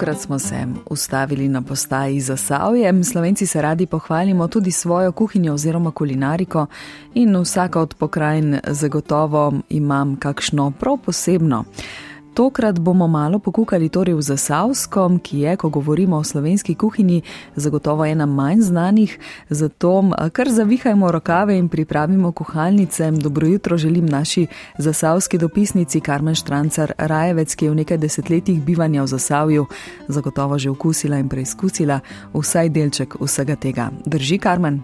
Tokrat smo se ustavili na postaji za Savjem. Slovenci se radi pohvalimo tudi svojo kuhinjo oziroma kulinariko in vsaka od pokrajin zagotovo imam kakšno prav posebno. Tokrat bomo malo pokukali torej v Zasavskom, ki je, ko govorimo o slovenski kuhinji, zagotovo ena manj znanih, zato kar zavihajmo rokave in pripravimo kuhalnice. Dobro jutro želim naši zasavski dopisnici Karmen Štrancar Rajevec, ki je v nekaj desetletjih bivanja v Zasavju zagotovo že okusila in preizkusila vsaj delček vsega tega. Drži, Karmen?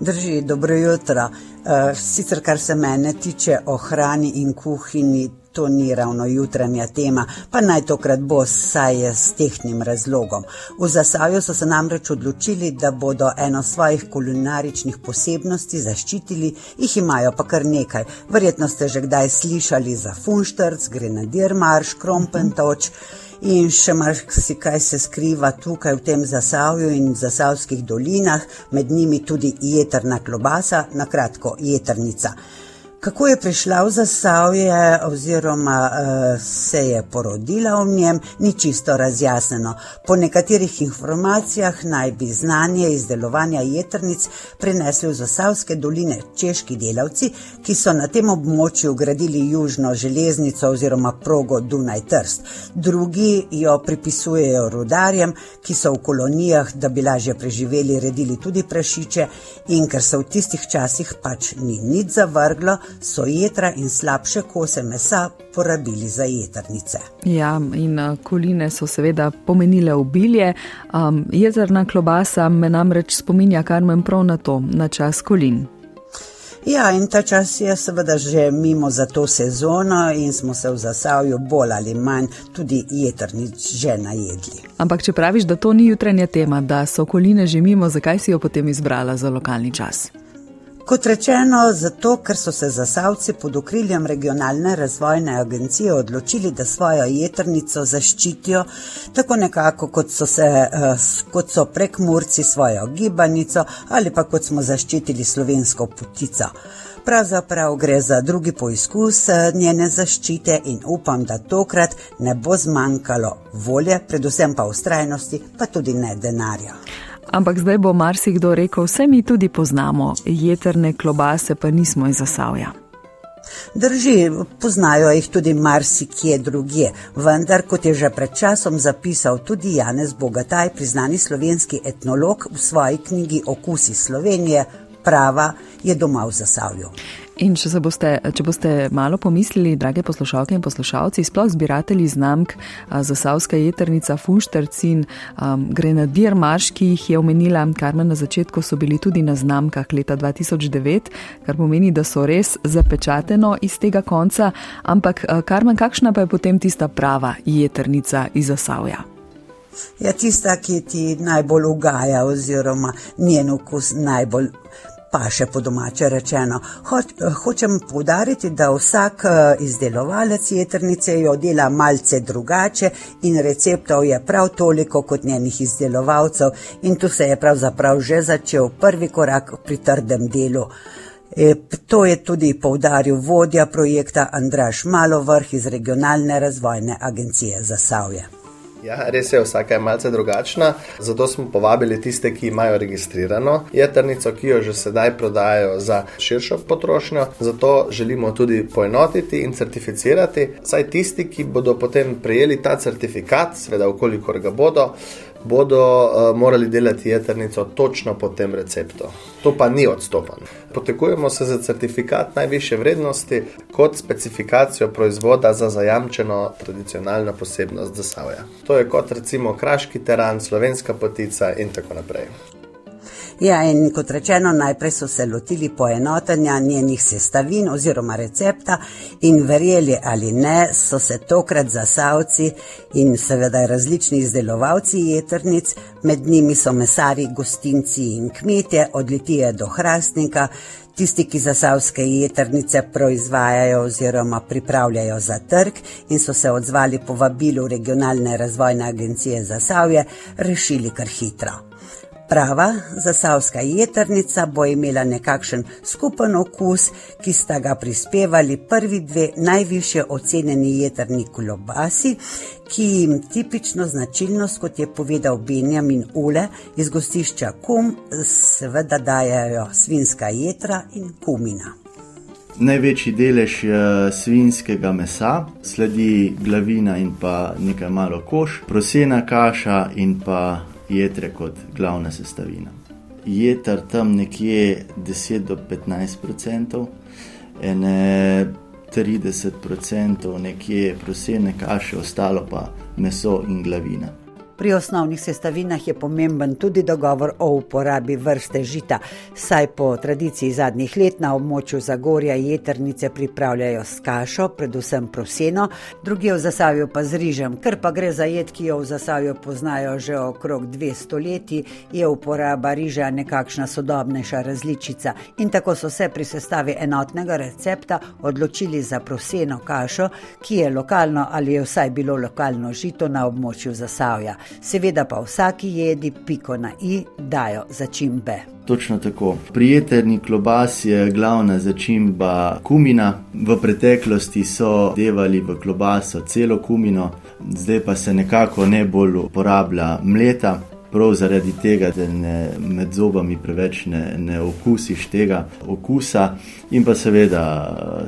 Drži, dobro jutro. Uh, sicer, kar se mene tiče o hrani in kuhinji, to ni ravno jutranja tema, pa naj tokrat bo, saj je s tehnim razlogom. V Zasavju so se namreč odločili, da bodo eno svojih kulinaričnih posebnosti zaščitili, jih imajo pa kar nekaj. Verjetno ste že kdaj slišali za funštrc, grenadir marš, krompentoč. In še marsikaj se skriva tukaj v tem zasavju in zasavskih dolinah, med njimi tudi jeterna klobasa, na kratko jeternica. Kako je prišla v Zasavje, oziroma uh, se je porodila v njem, ni čisto razjasneno. Po nekaterih informacijah naj bi znanje izdelovanja jetrnic prinesli v Zasavske doline češki delavci, ki so na tem območju gradili južno železnico oziroma progo Dunaj-Trst. Drugi jo pripisujejo rudarjem, ki so v kolonijah, da bi lažje preživeli, redili tudi prašiče in ker se v tistih časih pač ni nič zavrglo so jedra in slabše kose mesa porabili za jedrnice. Ja, in uh, koline so seveda pomenile obilje. Um, jezerna klobasa me namreč spominja kar menj prav na to, na čas kolin. Ja, in ta čas je seveda že mimo za to sezono in smo se v zasavju bolj ali manj tudi jedrnic že najedli. Ampak če praviš, da to ni jutranja tema, da so koline že mimo, zakaj si jo potem izbrala za lokalni čas? Kot rečeno, zato ker so se zasavci pod okriljem regionalne razvojne agencije odločili, da svojo jedrnico zaščitijo, tako nekako kot so, se, eh, kot so prek Murci svojo gibanico ali pa kot smo zaščitili slovensko putico. Pravzaprav gre za drugi poizkus eh, njene zaščite in upam, da tokrat ne bo zmanjkalo volje, predvsem pa ustrajnosti, pa tudi ne denarja. Ampak zdaj bo marsikdo rekel, vse mi tudi poznamo, jedrne klobase pa nismo iz Zasavja. Drži, poznajo jih tudi marsikje drugje, vendar, kot je že pred časom zapisal tudi Janez Bogataj, priznani slovenski etnolog v svoji knjigi Okusi Slovenije, prava je doma v Zasavju. In če boste, če boste malo pomislili, drage poslušalke in poslušalci, sploh zbiratelji znamk za Savska jeternica, Funštercin, um, Grenadir Marš, ki jih je omenila Karmen na začetku, so bili tudi na znamkah leta 2009, kar pomeni, da so res zapečateno iz tega konca. Ampak, Karmen, kakšna pa je potem tista prava jeternica iz Zasavja? Ja, tista, ki ti najbolj ugaja, oziroma njen okus najbolj pa še po domače rečeno. Ho, hočem povdariti, da vsak izdelovalec jetrnice jo dela malce drugače in receptov je prav toliko kot njenih izdelovalcev in tu se je pravzaprav že začel prvi korak pri trdem delu. E, to je tudi povdaril vodja projekta Andraš Malovrh iz regionalne razvojne agencije za Savje. Ja, res je, vsaka je malce drugačna. Zato smo povabili tiste, ki imajo registrirano jedrnico, ki jo že sedaj prodajajo za širšo potrošnjo. Zato želimo tudi poenotiti in certificirati, saj tisti, ki bodo potem prejeli ta certifikat, seveda, ukolikor ga bodo bodo uh, morali delati jedrnico točno po tem receptu. To pa ni odstopen. Potekujemo se za certifikat najviše vrednosti kot specifikacijo proizvoda za zajamčeno tradicionalno posebnost zasavja. To je kot recimo kraški teran, slovenska potica in tako naprej. Ja, in kot rečeno, najprej so se lotili poenotenja njenih sestavin oziroma recepta in verjeli ali ne, so se tokrat zasavci in seveda različni izdelovalci jetrnic, med njimi so mesari, gostinci in kmetje, od litije do hrastnika, tisti, ki zasavske jetrnice proizvajajo oziroma pripravljajo za trg in so se odzvali po vabilu regionalne razvojne agencije za savje, rešili kar hitro. Prava zasavska jeternica bo imela nekakšen skupen okus, ki sta ga prispevali prvi dve najviše ocenjeni jeterni kolobasi, ki jim tipično značilnost, kot je povedal Benjamin Ule iz gostišča Kum, seveda dajajo svinska jetra in kumina. Največji delež svinskega mesa, sledi glavina in pa nekaj malo koš, prosena kaša in pa jedre kot glavna sestavina. Jeter tam nekje 10 do 15 odstotkov, ene 30 odstotkov nekje prosene kaše, ostalo pa meso in glavina. Pri osnovnih sestavinah je pomemben tudi dogovor o uporabi vrste žita, saj po tradiciji zadnjih let na območju Zagorja jeternice pripravljajo s kašo, predvsem proseno, druge v zasavju pa z rižem. Ker pa gre za jed, ki jo v zasavju poznajo že okrog dve stoletji, je uporaba riža nekakšna sodobnejša različica. In tako so se pri sestavi enotnega recepta odločili za proseno kašo, ki je lokalno ali je vsaj bilo lokalno žito na območju zasavja seveda pa vsaki jedi piko na i dajo začimbe. Točno tako. Pri jeterni klobasi je glavna začimba kumina. V preteklosti so devali v klobaso celo kumino, zdaj pa se nekako ne bolj uporablja mleta. Prav zaradi tega, da ne med zobami preveč ne, ne okusiš tega okusa, in pa seveda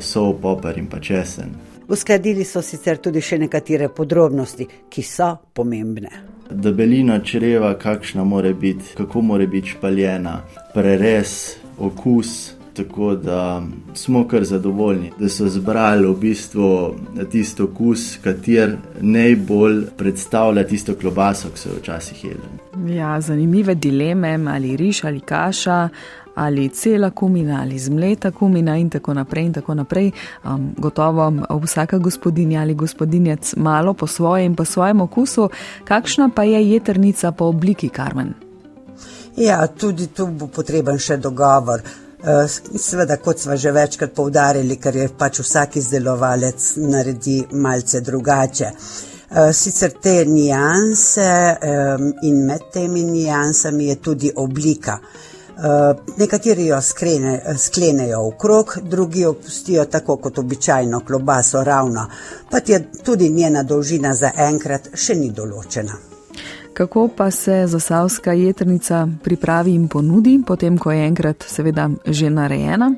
so popar in pa česen. Uskladili so sicer tudi še nekatere podrobnosti, ki so pomembne debelina čreva, kakšna mora biti, kako mora biti špaljena, preres, okus. Tako da smo kar zadovoljni, da so zbrali v bistvu tisto okus, kater najbolj predstavlja tisto klobaso, ki so jo včasih jedli. Ja, zanimive dileme, ali riž ali kaša, ali cela kumina ali zmleta kumina in tako naprej. In tako naprej. Um, gotovo vsaka gospodinja ali gospodinjec malo po svojem in po svojem okusu, kakšna pa je jeternica po obliki Karmen. Ja, tudi tu bo potreben še dogovor. Uh, seveda, kot smo že večkrat poudarili, ker je pač vsak izdelovalec naredi malce drugače. Uh, sicer te nijanse in med temi nijansami je tudi oblika. Eh, nekateri jo skrene, sklenejo v krog, drugi jo pustijo tako kot običajno klobaso ravno, pa je tudi njena dolžina za enkrat še ni določena. Kako pa se zasavska jedrnica pripravi in ponudi, potem ko je enkrat seveda že narejena?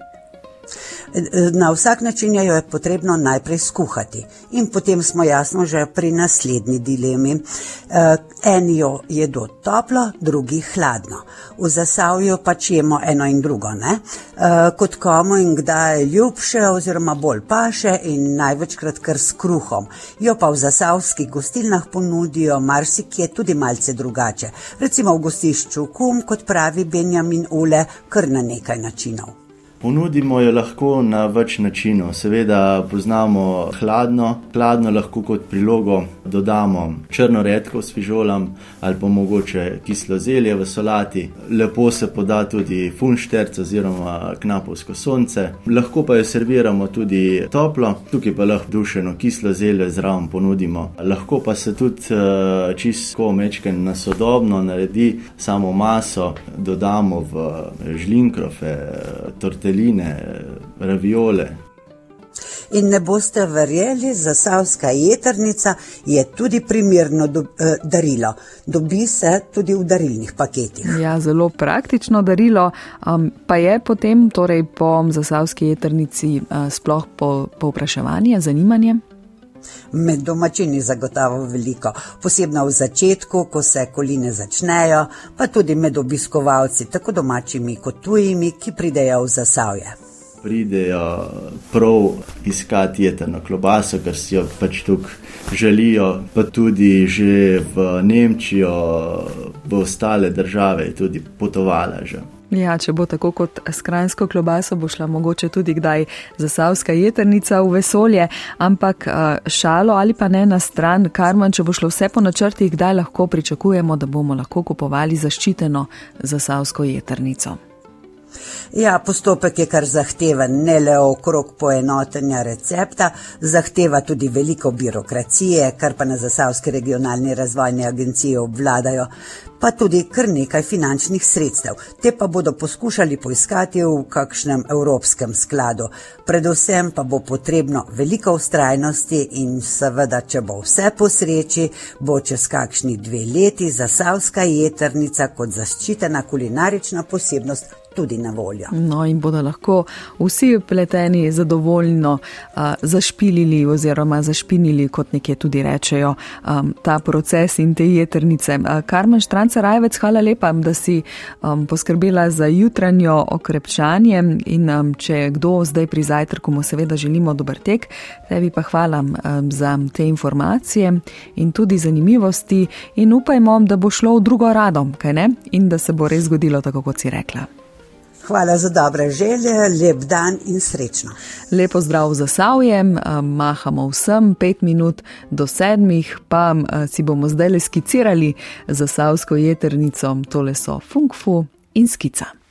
Na vsak način jo je potrebno najprej skuhati in potem smo jasno že pri naslednji dilemi. Eh, eni jo jedo toplo, drugi hladno. V zasavju pač jemo eno in drugo, ne? Eh, kot komu in kdaj ljubše oziroma bolj paše in največkrat kar s kruhom. Jo pa v zasavskih gostilnah ponudijo marsikje tudi malce drugače. Recimo v gostišču Kum, kot pravi Benjamin Ule, kar na nekaj načinov. Ponudimo jo lahko na več načinov. Seveda poznamo hladno, hladno lahko kot prilogo dodamo črno redko s fižolam ali pa mogoče kislo zelje v solati. Lepo se poda tudi funšterc oziroma knapovsko sonce. Lahko pa jo serviramo tudi toplo, tukaj pa lahko dušeno kislo zelje zraven ponudimo. Lahko pa se tudi eh, čisto mečken na sodobno naredi samo maso, dodamo v žlinkrofe, torte zelenine, raviole. In ne boste verjeli, zasavska jedrnica je tudi primerno do, eh, darilo. Dobi se tudi v darilnih paketih. Ja, zelo praktično darilo, um, pa je potem torej po zasavski jedrnici uh, sploh povpraševanje, po zanimanje. Med domačini zagotovo veliko, posebno v začetku, ko se koline začnejo, pa tudi med obiskovalci, tako domačimi kot tujimi, ki pridejo v zasavje. Pridejo prav iskati jeterno klobaso, ker si jo pač tukaj želijo, pa tudi že v Nemčijo, v ostale države, tudi potovali že. Ja, če bo tako kot skrajnsko klobaso, bo šla mogoče tudi kdaj zasavska jeternica v vesolje, ampak šalo ali pa ne na stran, Karman, če bo šlo vse po načrtih, kdaj lahko pričakujemo, da bomo lahko kupovali zaščiteno zasavsko jeternico. Ja, postopek je kar zahteven, ne le okrog poenotenja recepta, zahteva tudi veliko birokracije, kar pa na Zasavski regionalni razvojni agenciji obvladajo, pa tudi kar nekaj finančnih sredstev. Te pa bodo poskušali poiskati v kakšnem evropskem skladu. Predvsem pa bo potrebno veliko ustrajnosti in seveda, če bo vse po sreči, bo čez kakšni dve leti Zasavska jeternica kot zaščitena kulinarična posebnost tudi na voljo. No, in bodo lahko vsi pleteni zadovoljno uh, zašpilili oziroma zašpinili, kot nekje tudi rečejo, um, ta proces in te jeternice. Uh, Karmen Štranca Rajvec, hvala lepa, da si um, poskrbela za jutranjo okrepčanje in um, če kdo zdaj pri zajtrku mu seveda želimo dober tek, tebi pa hvala um, za te informacije in tudi zanimivosti in upajmo, da bo šlo v drugo rado, kaj ne? In da se bo res zgodilo tako, kot si rekla. Hvala za dobre želje, lep dan in srečno. Lepo zdrav za savjem, mahamo vsem pet minut do sedmih, pa si bomo zdaj le skicirali za savsko jeternico, tole so funkfu in skica.